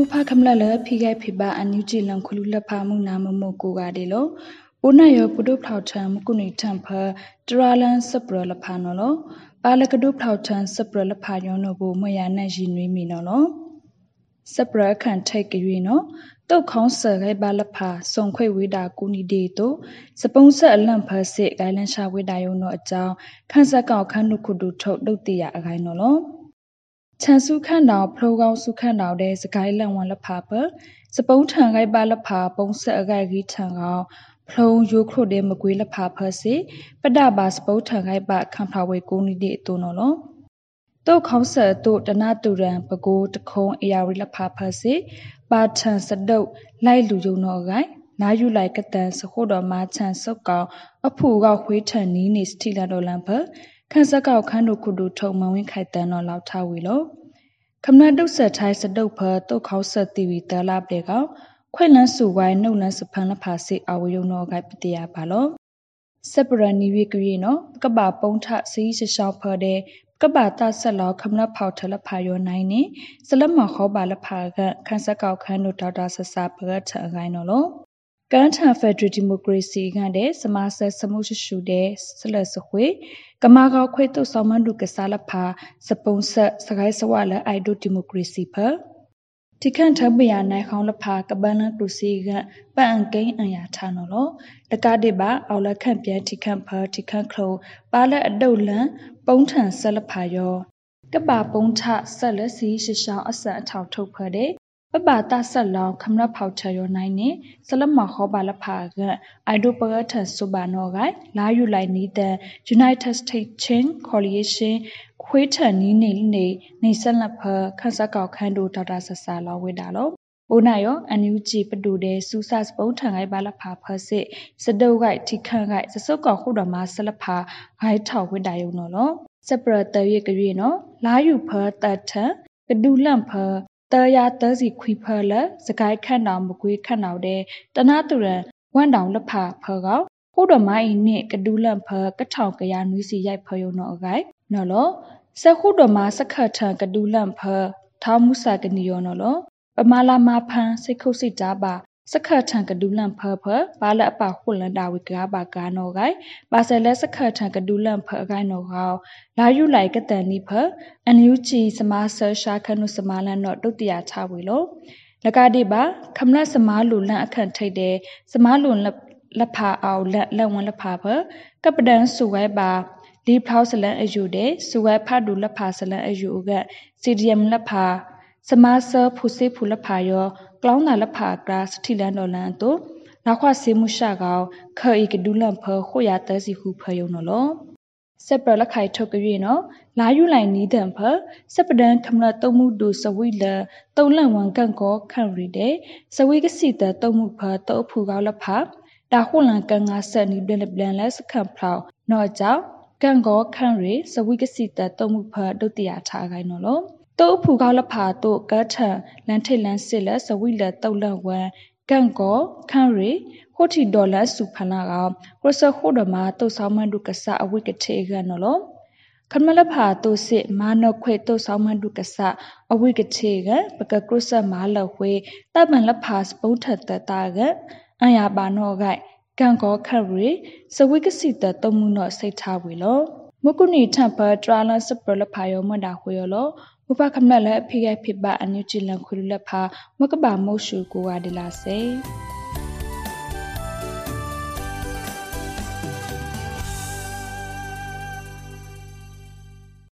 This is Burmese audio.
မဖခမလလဖိဂိုက်ဖိဘာအန်ယူဂျီလန်ခလူလဖာမှုနာမမကိုကဒီလောပုနယောပုဒုဖောက်ထံမကုနိထံဖတရာလန်စပရလဖာနော်လောပါလကဒုဖောက်ထံစပရလဖာယောနော်ဘူမယနဲ့ရင်နွေးမီနော်လောစပရခန့်ထိုက်ကရွေနော်တုတ်ခေါင်းဆခိုင်ပါလဖာစုံခွေဝေတာကူနီဒေတိုစပုံးဆက်အလန့်ဖစစ်ဂိုင်းလန်ရှာဝေတာယုံတော့အကြောင်းခန်းဆက်ကောက်ခန်းနုခုဒုထုတ်တုတ်တရအခိုင်နော်လော ချန်စုခန့်တော်ဖလိုကောင်းစုခန့်တော်တဲ့စကိုင်းလန်ဝန်လဖာပစပုံးထံခိုင်ပါလဖာပုံဆက်အခိုင်ကြီးထံကောင်ဖလုံယိုခရိုတဲ့မကွေးလဖာဖစီပဒဘာစပုတ်ထံခိုင်ပါခံဖဝေကိုနီဒီတုနော်လောတုတ်ခေါဆတ်တုတနာတူရန်ပကိုးတခုံးအရာဝိလဖာဖစီပါထန်စတုတ်လိုက်လူယုံတော့ဂိုင်နာယူလိုက်ကတန်စခုတော်မာချန်စုတ်ကောင်အဖူကခွေးထန်နီးနေစတီလာတော်လန်ဖ ခန်းစကောက်ခန်းတို့ခုတို့ထုံမဝင်းခိုက်တန်တော်လောက်ထားဝေလို့ခမနတုတ်ဆက်ထိုင်းစတုတ်ဖတုတ်ခေါဆက်တီဝီတလာပြေကောင်ခွင့်လန်းစုဝိုင်းနှုတ်လန်းစဖန်လဖာစေအဝယုံတော့ဂိုက်ပတိယပါလို့စပရနီဝီကရီနော်ကပပုံထစီးရှရှောင်းဖတဲ့ကပတာဆက်လောက်ခမနဖောက်ထလဖာယောနိုင်နေစလမခောပါလဖာကခန်းစကောက်ခန်းတို့ဒေါက်တာဆဆာပရထအခိုင်းနော်လို့ ကန်ထန်ဖက်ဒရယ်ဒီမိုကရေစီကတဲ့စမဆက်စမှုရှရှုတဲ့ဆလစခွေကမာကောက်ခွေတုဆောင်မန်ဒုကစားလဖာစပုံဆက်စကိုင်းစဝလအိုက်ဒိုဒီမိုကရေစီဖာတိခန့်ထပယနိုင်ခေါလဖာကပန်လတုစီကပန်အကိန်းအရာထာနော်လောတကတိပါအော်လခန့်ပြန်တိခန့်ဖာတိခန့်ခလိုပါလက်အတုတ်လန်ပုံးထန်ဆက်လဖာယောကပပုံးထဆက်လက်စီရှရှောင်းအဆက်အထောက်ထုတ်ဖတဲ့ ပပတာဆက်လောင်ခမရဖောက်ချယောနိုင်နေစလမခောပါလဖာကအိုင်ဒိုပရထဆုဘာနောဂိုင်လာယူလိုက်နီတဲ့ United States Chain Coalition ခွေးထန်နီးနေနေနေဆက်လက်ဖခန်းစကောက်ခန်းတို့ဒေါက်တာဆဆာလောဝိတာလောအိုနာယောအန်ယူဂျီပတူတဲ့စူဆတ်ပုံထန်ဂိုင်ပါလဖာဖစစ်စတုတ်ဂိုက်ထိခန့်ဂိုက်စစုတ်ကောက်ခုတော်မှာဆလဖာဂိုက်ထောက်ဝိတာယုံနော်လောစပရတရကရွေနော်လာယူဖတတ်ထကဒူလန့်ဖ တရာတစီခွီဖလစကိုက်ခန့်တော်မကွေးခန့်တော်တဲ့တနာတူရန်ဝန်တောင်လဖဖကောခုတော်မိုင်းနိကဒူလန့်ဖကထောင်ကရနွီးစီရိုက်ဖယုံနော်အကိုင်နော်လောစခုတော်မှာစခတ်ထံကဒူလန့်ဖထောင်းမှုစာကနီယောနော်လောပမာလာမဖန်စိတ်ခုစိတ်တာပါ စခတ်ထံကဒူလန့်ဖဖပါလအပခုလန်တာဝိကားပါကာနောဂိုင်ပါဆယ်လက်စခတ်ထံကဒူလန့်ဖအကိုင်နောဟောလာယူလိုက်ကတန်နိဖအန်ယူချီစမာဆရှာခနုစမာလန်တော့တုတ်တရာချဝေလို့လကတိပါခမလစမာလူလန့်အခန့်ထိတ်တဲ့စမာလူလက်ဖာအောင်လက်လက်ဝန်လက်ဖာဖကပဒန်စုဝဲပါလီဖောက်စလန်အယူတဲ့စုဝဲဖတ်ဒူလက်ဖာစလန်အယူကစီဒီယမ်လက်ဖာစမာဆဖူစေဖူလက်ဖာယော ကလောင်းနာလက်ဖာကရာစတိလန်ဒေါ်လန်တို့နောက်ခွစေမှုရှာကောင်ခေဤကဒူလန်ဖခိုရတဲစီဟုဖယုံနော်လောစက်ပရလက်ခိုင်ထုတ်ကြွေနော်လာယူလိုက်နီးတံဖစပဒန်ခမလတုံမှုဒူစဝိလတုံလန်ဝန်ကန်ကောခန့်ရီတဲ့စဝိကစီတတုံမှုဖတုံဖူကောက်လက်ဖတာခုလန်ကန်ငါဆက်နီဘလဘလန်လက်စခန့်ဖောက်နော်ကြောင့်ကန်ကောခန့်ရီစဝိကစီတတုံမှုဖဒုတိယထားခိုင်းနော်လော တိုးဖူကောက်လဖာတို့ကတ်ထလန်ထိလန်စစ်လက်စဝိလတုတ်လဝမ်ကန်ကိုခန့်ရီဟိုတီဒေါ်လာစုဖနာကကရဆခုဒမတုတ်ဆောင်မန်ဒုကဆအဝိကထေကနော်လောခမလဖာတုစစ်မာနခွေတုတ်ဆောင်မန်ဒုကဆအဝိကထေကပကကရဆမာလဝေတပန်လဖာစပုထတတာကအယာပါနောဂိုက်ကန်ကောခရီစဝိကစီတတမှုနောစိတ်ထားဝေလောမကုနီထပ်ပထရာလစပလဖာယောမဒါခွေယောလော ဥပခမလက်ဖိဂိုက်ဖိပအန်ယူချီလန်ခွလူလက်ဖာမကဘာမုတ်ရှူကိုဝါဒီလာစေ